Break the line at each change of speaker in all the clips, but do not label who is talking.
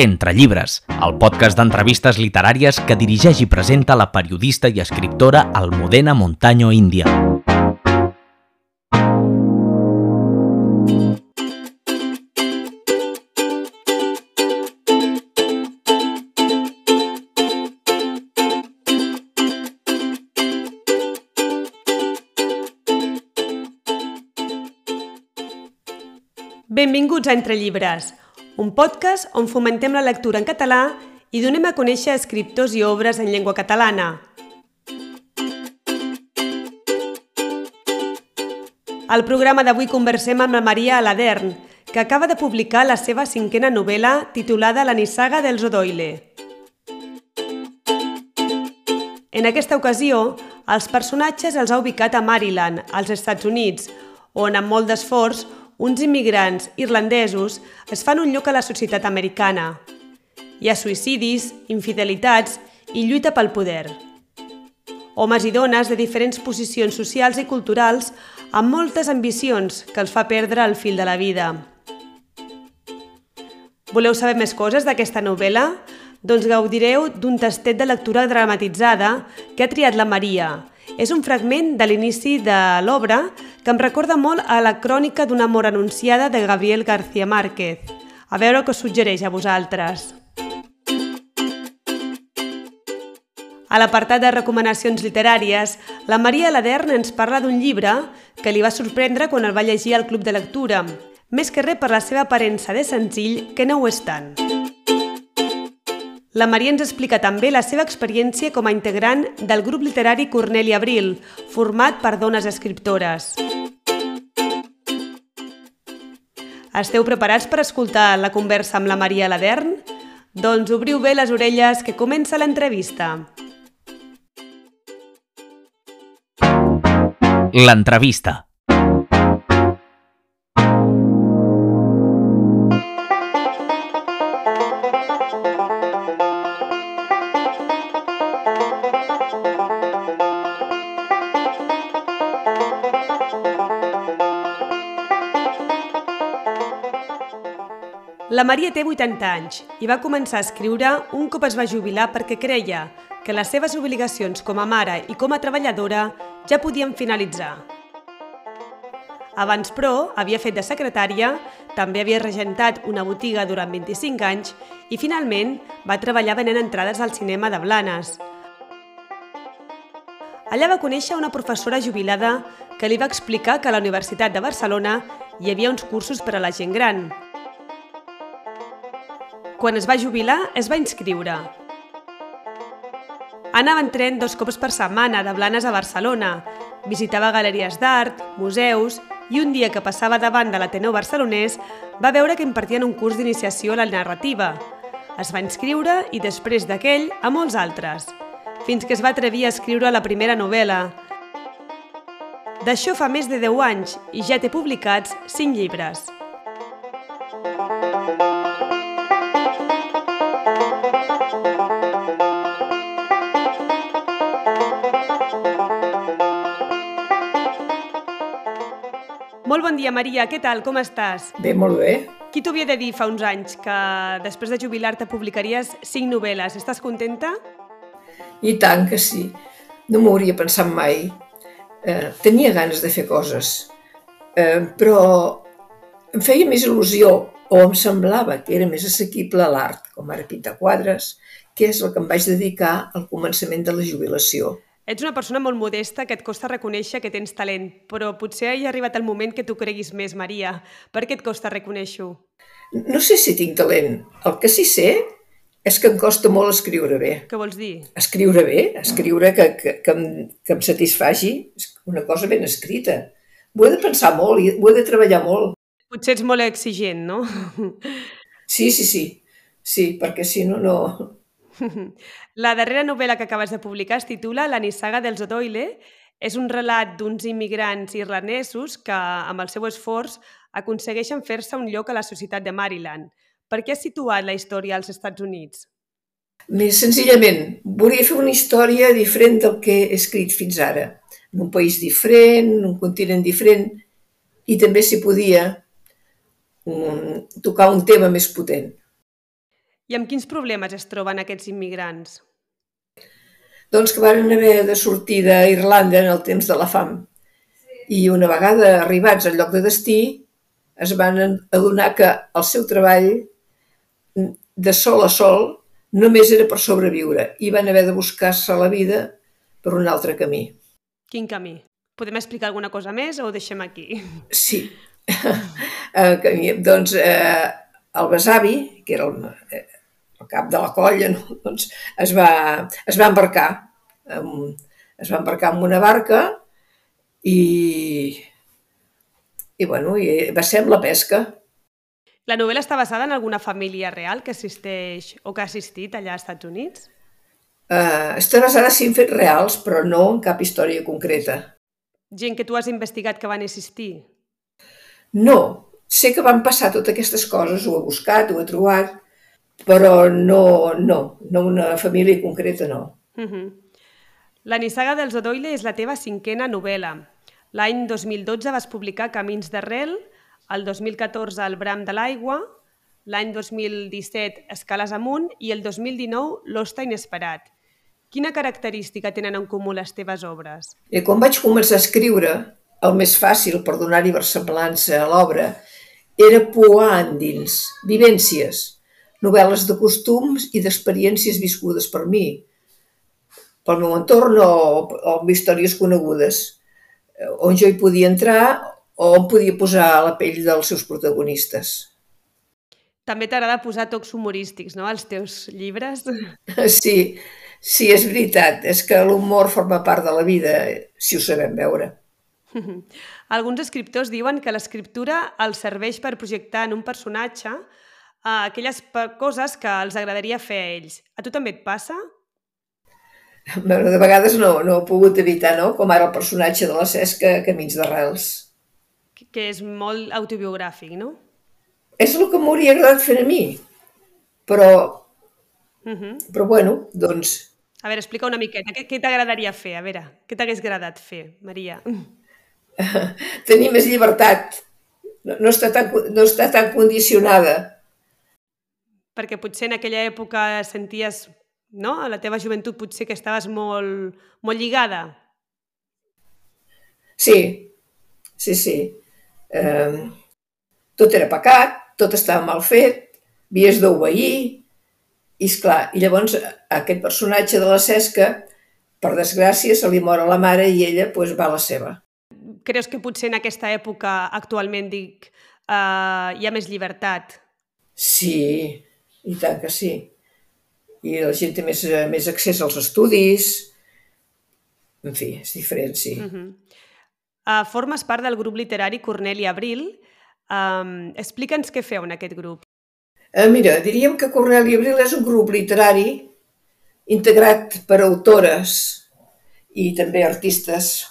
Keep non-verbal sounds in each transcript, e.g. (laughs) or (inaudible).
Entre llibres, el podcast d'entrevistes literàries que dirigeix i presenta la periodista i escriptora Almudena Montaño Índia.
Benvinguts a Entre Llibres, un podcast on fomentem la lectura en català i donem a conèixer escriptors i obres en llengua catalana. Al programa d'avui conversem amb la Maria Aladern, que acaba de publicar la seva cinquena novel·la titulada La nissaga dels Odoile. En aquesta ocasió, els personatges els ha ubicat a Maryland, als Estats Units, on, amb molt d'esforç, uns immigrants irlandesos es fan un lloc a la societat americana. Hi ha suïcidis, infidelitats i lluita pel poder. Homes i dones de diferents posicions socials i culturals amb moltes ambicions que els fa perdre el fil de la vida. Voleu saber més coses d'aquesta novel·la? Doncs gaudireu d'un tastet de lectura dramatitzada que ha triat la Maria. És un fragment de l'inici de l'obra que em recorda molt a la crònica d'una amor anunciada de Gabriel García Márquez. A veure què us suggereix a vosaltres. A l'apartat de recomanacions literàries, la Maria Ladern ens parla d'un llibre que li va sorprendre quan el va llegir al Club de Lectura, més que res per la seva aparença de senzill, que no ho és tant. La Maria ens explica també la seva experiència com a integrant del grup literari Corneli Abril, format per dones escriptores. Esteu preparats per escoltar la conversa amb la Maria Ladern? Doncs obriu bé les orelles que comença l'entrevista.
L'entrevista.
La Maria té 80 anys i va començar a escriure un cop es va jubilar perquè creia que les seves obligacions com a mare i com a treballadora ja podien finalitzar. Abans, però, havia fet de secretària, també havia regentat una botiga durant 25 anys i, finalment, va treballar venent entrades al cinema de Blanes. Allà va conèixer una professora jubilada que li va explicar que a la Universitat de Barcelona hi havia uns cursos per a la gent gran, quan es va jubilar, es va inscriure. Anava en tren dos cops per setmana de Blanes a Barcelona, visitava galeries d'art, museus i un dia que passava davant de l'Ateneu barcelonès va veure que impartien un curs d'iniciació a la narrativa. Es va inscriure i després d'aquell a molts altres, fins que es va atrevir a escriure la primera novel·la. D'això fa més de 10 anys i ja té publicats 5 llibres. Molt bon dia, Maria. Què tal? Com estàs?
Bé, molt bé.
Qui t'ho havia de dir fa uns anys que després de jubilar-te publicaries cinc novel·les? Estàs contenta?
I tant que sí. No m'ho hauria pensat mai. Eh, tenia ganes de fer coses, eh, però em feia més il·lusió o em semblava que era més assequible l'art, com ara pintar quadres, que és el que em vaig dedicar al començament de la jubilació.
Ets una persona molt modesta que et costa reconèixer que tens talent, però potser hi ha arribat el moment que tu creguis més, Maria. Per què et costa reconèixer-ho?
No sé si tinc talent. El que sí sé és que em costa molt escriure bé.
Què vols dir?
Escriure bé, escriure que, que, que, em, que em satisfaci, és una cosa ben escrita. Ho he de pensar molt i ho he de treballar molt.
Potser ets molt exigent, no?
Sí, sí, sí. Sí, perquè si no, no, (laughs)
La darrera novel·la que acabes de publicar es titula La nissaga dels Odoile. És un relat d'uns immigrants irlandesos que, amb el seu esforç, aconsegueixen fer-se un lloc a la societat de Maryland. Per què has situat la història als Estats Units?
Més senzillament, volia fer una història diferent del que he escrit fins ara. En un país diferent, un continent diferent, i també s'hi podia tocar un tema més potent.
I amb quins problemes es troben aquests immigrants?
Doncs que van haver de sortir d'Irlanda en el temps de la fam. I una vegada arribats al lloc de destí, es van adonar que el seu treball de sol a sol només era per sobreviure i van haver de buscar-se la vida per un altre camí.
Quin camí? Podem explicar alguna cosa més o ho deixem aquí?
Sí. (laughs) camí, doncs eh, el besavi, que era el, eh, el cap de la colla, no? (laughs) doncs es va, es va embarcar. Es va embarcar en una barca i, i, bueno, i va ser amb la pesca.
La novel·la està basada en alguna família real que assisteix o que ha assistit allà als Estats Units?
Uh, està basada sí en fets reals, però no en cap història concreta.
Gent que tu has investigat que van assistir?
No, sé que van passar totes aquestes coses, ho he buscat, ho he trobat, però no, no, no una família concreta, no.
Uh -huh. La nissaga dels Odoile és la teva cinquena novel·la. L'any 2012 vas publicar Camins d'arrel, el 2014 El bram de l'aigua, l'any 2017 Escales amunt i el 2019 L'hoste inesperat. Quina característica tenen en comú les teves obres?
I quan vaig començar a escriure, el més fàcil per donar-hi versemblança a l'obra era poar endins, vivències, novel·les de costums i d'experiències viscudes per mi, pel meu entorn o, o amb històries conegudes, eh, on jo hi podia entrar o em podia posar a la pell dels seus protagonistes.
També t'agrada posar tocs humorístics, no?, als teus llibres. (laughs)
Sí, sí, és veritat. És que l'humor forma part de la vida, si ho sabem veure. (laughs)
Alguns escriptors diuen que l'escriptura els serveix per projectar en un personatge eh, aquelles coses que els agradaria fer a ells. A tu també et passa?
de vegades no, no he pogut evitar, no? Com ara el personatge de la Cesca Camins d'Arrels.
Que és molt autobiogràfic, no?
És el que m'hauria agradat fer a mi. Però, uh -huh. però bueno, doncs...
A veure, explica una miqueta. Què, què t'agradaria fer? A veure, què t'hagués agradat fer, Maria? (laughs)
Tenir més llibertat. No, no, està tan, no està tan condicionada.
Perquè potser en aquella època senties no? A la teva joventut potser que estaves molt, molt lligada.
Sí, sí, sí. Eh, tot era pecat, tot estava mal fet, havies d'obeir, i és clar, i llavors aquest personatge de la Cesca, per desgràcia, se li mor a la mare i ella pues, va a la seva.
Creus que potser en aquesta època, actualment, dic, uh, hi ha més llibertat?
Sí, i tant que sí i la gent té més, eh, més accés als estudis. En fi, és diferent, sí. Uh -huh.
uh, formes part del grup literari Corneli Abril. Um, Explica'ns què feu en aquest grup.
Uh, mira, diríem que Corneli Abril és un grup literari integrat per autores i també artistes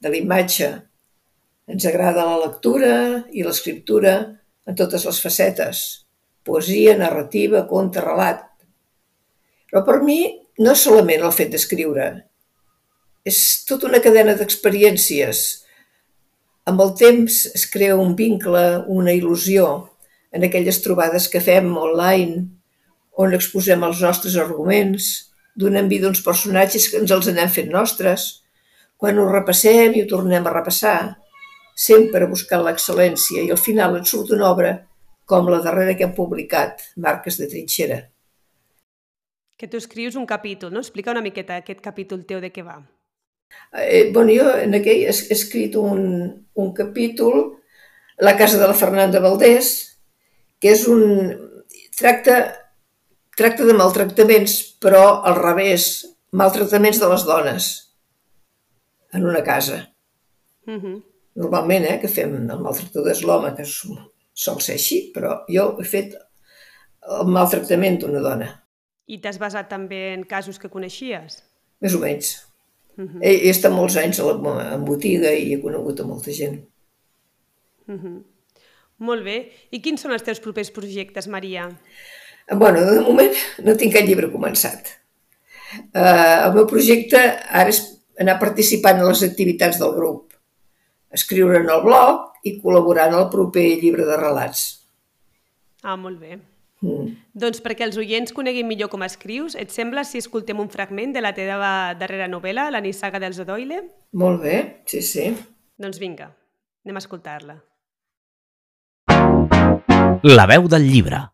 de l'imatge. Ens agrada la lectura i l'escriptura en totes les facetes. Poesia, narrativa, conte, relat. Però per mi no és solament el fet d'escriure, és tota una cadena d'experiències. Amb el temps es crea un vincle, una il·lusió en aquelles trobades que fem online, on exposem els nostres arguments, donem vida a uns personatges que ens els anem fent nostres, quan ho repassem i ho tornem a repassar, sempre buscant l'excel·lència i al final et surt una obra com la darrera que hem publicat, Marques de trinxera.
Que tu escrius un capítol, no? Explica una miqueta aquest capítol teu de què va.
Eh, bueno, jo en aquell he escrit un, un capítol, La casa de la Fernanda Valdés, que és un... tracta, tracta de maltractaments, però al revés, maltractaments de les dones en una casa. Mhm. -huh. Normalment, eh, que fem el maltractador és l'home, que sol ser així, però jo he fet el maltractament d'una dona.
I t'has basat també en casos que coneixies?
Més o menys. Uh -huh. he, he estat molts anys a la, en botiga i he conegut a molta gent.
Uh -huh. Molt bé. I quins són els teus propers projectes, Maria?
Bueno, de moment no tinc cap llibre començat. Uh, el meu projecte ara és anar participant en les activitats del grup, escriure en el blog i col·laborar en el proper llibre de relats.
Ah, molt bé.
Mm.
Doncs perquè els oients coneguin millor com escrius, et sembla si escoltem un fragment de la teva darrera novel·la, La nissaga dels Odoile?
Molt bé, sí, sí.
Doncs vinga, anem a escoltar-la.
La veu del llibre.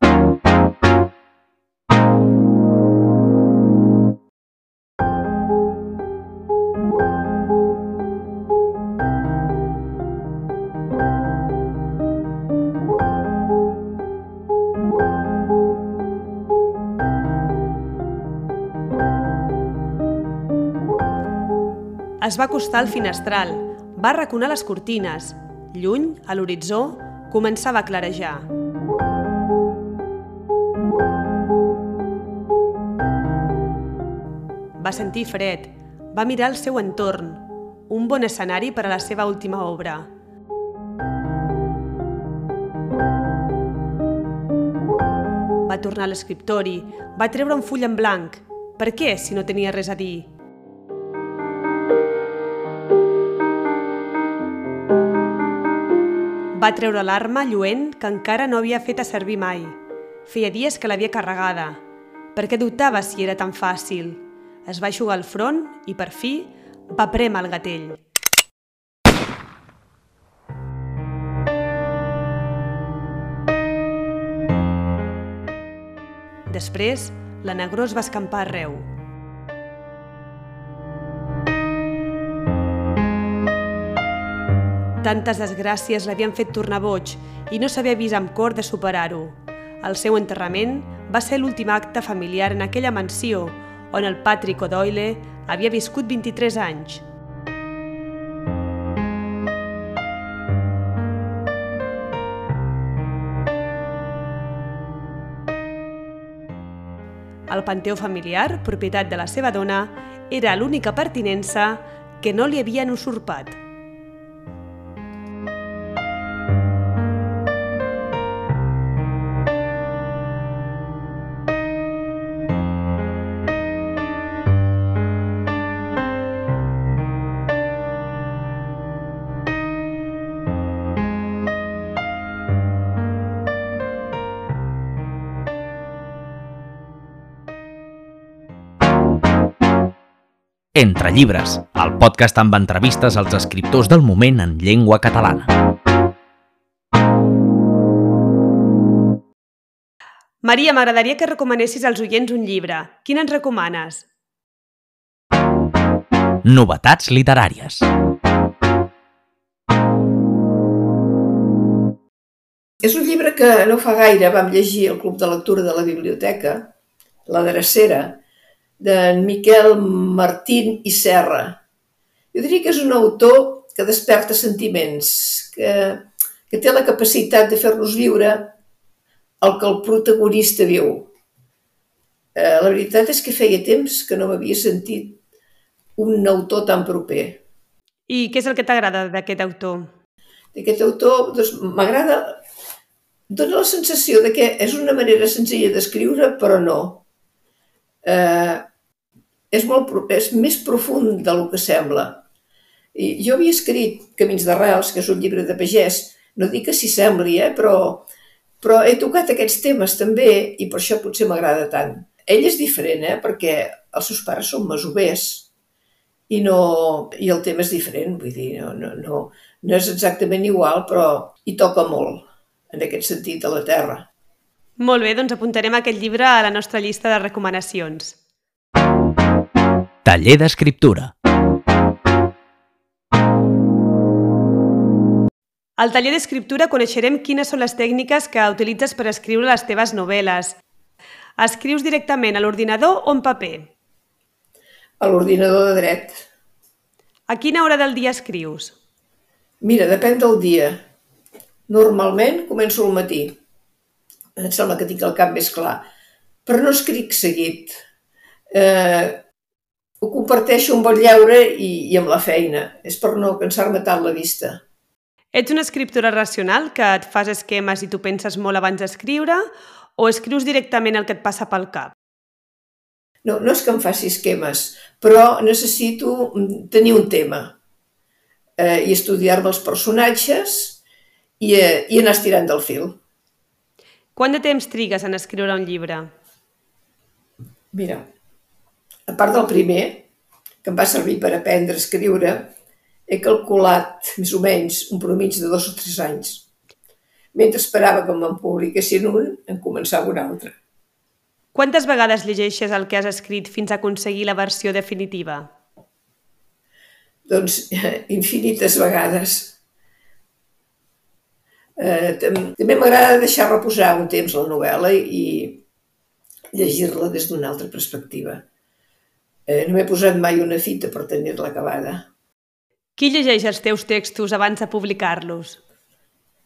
Es va acostar al finestral, va arraconar les cortines. Lluny, a l'horitzó, començava a clarejar. Va sentir fred, va mirar el seu entorn, un bon escenari per a la seva última obra. Va tornar a l'escriptori, va treure un full en blanc. Per què, si no tenia res a dir? Va treure l'arma lluent que encara no havia fet a servir mai. Feia dies que l'havia carregada. Per què dubtava si era tan fàcil? Es va aixugar el front i, per fi, va prémer el gatell. Després, la negró es va escampar arreu. Tantes desgràcies l'havien fet tornar boig i no s'havia vist amb cor de superar-ho. El seu enterrament va ser l'últim acte familiar en aquella mansió on el Patrick O'Doyle havia viscut 23 anys. El panteó familiar, propietat de la seva dona, era l'única pertinença que no li havien usurpat.
Entre llibres, el podcast amb entrevistes als escriptors del moment en llengua catalana.
Maria, m'agradaria que recomanessis als oients un llibre. Quin ens recomanes?
Novetats literàries.
És un llibre que no fa gaire vam llegir al Club de Lectura de la Biblioteca, La Dracera, d'en Miquel Martín i Serra. Jo diria que és un autor que desperta sentiments, que, que té la capacitat de fer-nos viure el que el protagonista viu. Eh, la veritat és que feia temps que no m'havia sentit un autor tan proper.
I què és el que t'agrada d'aquest autor?
D'aquest autor doncs, m'agrada... Dóna la sensació de que és una manera senzilla d'escriure, però no. Eh, és, molt, és més profund del que sembla. I jo havia escrit Camins d'Arrels, que és un llibre de pagès, no dic que s'hi sembli, eh, però, però he tocat aquests temes també i per això potser m'agrada tant. Ell és diferent, eh, perquè els seus pares són masovers i, no, i el tema és diferent, vull dir, no, no, no, no és exactament igual, però hi toca molt, en aquest sentit, de la terra.
Molt bé, doncs apuntarem aquest llibre a la nostra llista de recomanacions.
Taller d'escriptura.
Al taller d'escriptura coneixerem quines són les tècniques que utilitzes per escriure les teves novel·les. Escrius directament a l'ordinador o en paper?
A l'ordinador de dret.
A quina hora del dia escrius?
Mira, depèn del dia. Normalment començo al matí. Em sembla que tinc el cap més clar. Però no escric seguit. Eh, ho comparteixo amb el lleure i, i amb la feina. És per no cansar-me tant la vista.
Ets una escriptora racional que et fas esquemes i tu penses molt abans d'escriure o escrius directament el que et passa pel cap?
No, no és que em faci esquemes, però necessito mm, tenir un tema eh, i estudiar-me els personatges i, eh, i anar estirant del fil.
Quant de temps trigues en escriure un llibre?
Mira, a part del primer, que em va servir per aprendre a escriure, he calculat més o menys un promig de dos o tres anys. Mentre esperava que me'n publiquessin un, en començava un altre.
Quantes vegades llegeixes el que has escrit fins a aconseguir la versió definitiva?
Doncs (laughs) infinites vegades. Eh, també m'agrada deixar reposar un temps la novel·la i llegir-la des d'una altra perspectiva. Eh, no m'he posat mai una fita per tenir-la acabada.
Qui llegeix els teus textos abans de publicar-los?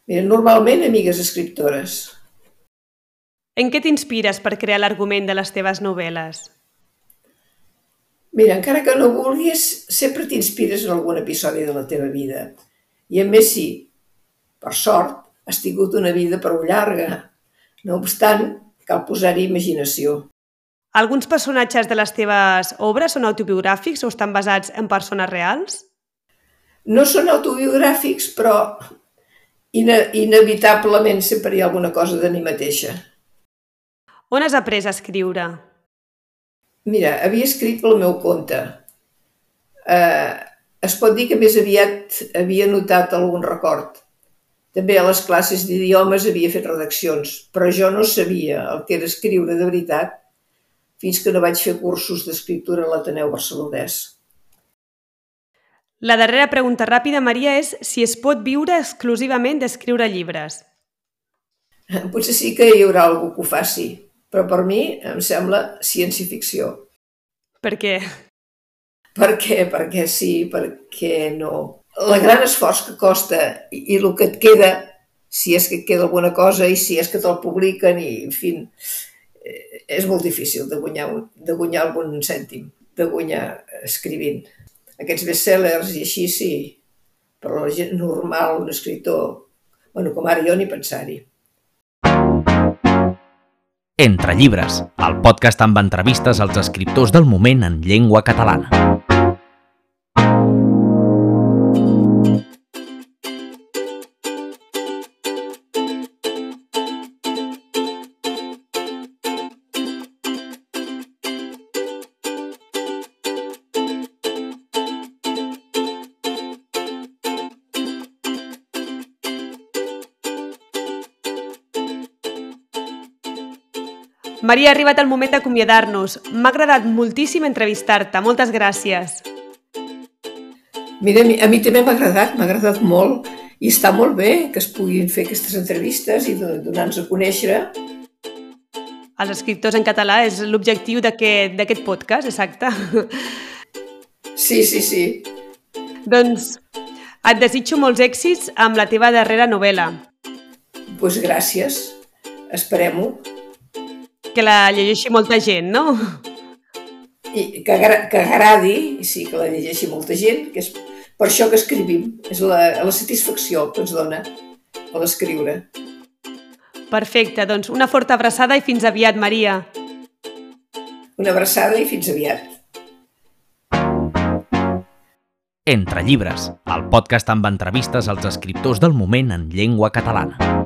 Mira, normalment amigues escriptores.
En què t'inspires per crear l'argument de les teves novel·les?
Mira, encara que no vulguis, sempre t'inspires en algun episodi de la teva vida. I a més, sí, per sort, has tingut una vida prou llarga. No obstant, cal posar-hi imaginació.
Alguns personatges de les teves obres són autobiogràfics o estan basats en persones reals?
No són autobiogràfics, però ine inevitablement sempre hi ha alguna cosa de mi mateixa.
On has après a escriure?
Mira, havia escrit pel meu compte. Eh, es pot dir que més aviat havia notat algun record. També a les classes d'idiomes havia fet redaccions, però jo no sabia el que era escriure de veritat fins que no vaig fer cursos d'escriptura a l'Ateneu Barcelonès.
La darrera pregunta ràpida, Maria, és si es pot viure exclusivament d'escriure llibres. (laughs)
Potser sí que hi haurà algú que ho faci, però per mi em sembla ciència-ficció.
Per què?
Per què? Perquè sí, perquè no. El gran esforç que costa i, i el que et queda, si és que et queda alguna cosa i si és que te'l publiquen i, en fi, eh, és molt difícil de guanyar, de guanyar algun cèntim, de guanyar escrivint. Aquests bestsellers i així sí, però la gent normal, un escriptor, bueno, com ara jo ni pensar-hi.
Entre llibres, el podcast amb entrevistes als escriptors del moment en llengua catalana.
Maria, ha arribat el moment d'acomiadar-nos. M'ha agradat moltíssim entrevistar-te. Moltes gràcies.
Mira, a mi, a mi també m'ha agradat, m'ha agradat molt i està molt bé que es puguin fer aquestes entrevistes i donar-nos a conèixer.
Els escriptors en català és l'objectiu d'aquest podcast, exacte.
Sí, sí, sí.
Doncs et desitjo molts èxits amb la teva darrera novel·la.
Doncs pues gràcies. Esperem-ho
que la llegeixi molta gent, no?
I que, que agradi, i sí, que la llegeixi molta gent, que és per això que escrivim, és la, la satisfacció que ens dona a l'escriure.
Perfecte, doncs una forta abraçada i fins aviat, Maria.
Una abraçada i fins aviat.
Entre llibres, el podcast amb entrevistes als escriptors del moment en llengua catalana.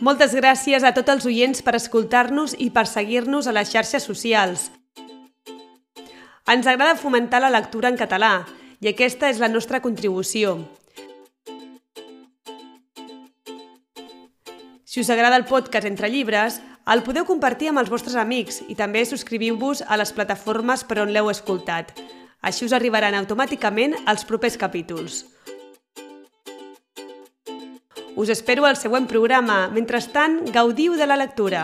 Moltes gràcies a tots els oients per escoltar-nos i per seguir-nos a les xarxes socials. Ens agrada fomentar la lectura en català i aquesta és la nostra contribució. Si us agrada el podcast Entre Llibres, el podeu compartir amb els vostres amics i també subscriviu-vos a les plataformes per on l'heu escoltat. Així us arribaran automàticament els propers capítols. Us espero al següent programa. Mentrestant, gaudiu de la lectura.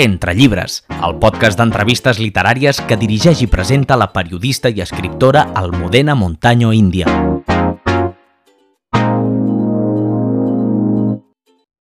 Entre llibres, el podcast d'entrevistes literàries que dirigeix i presenta la periodista i escriptora Almudena Montaño Índia.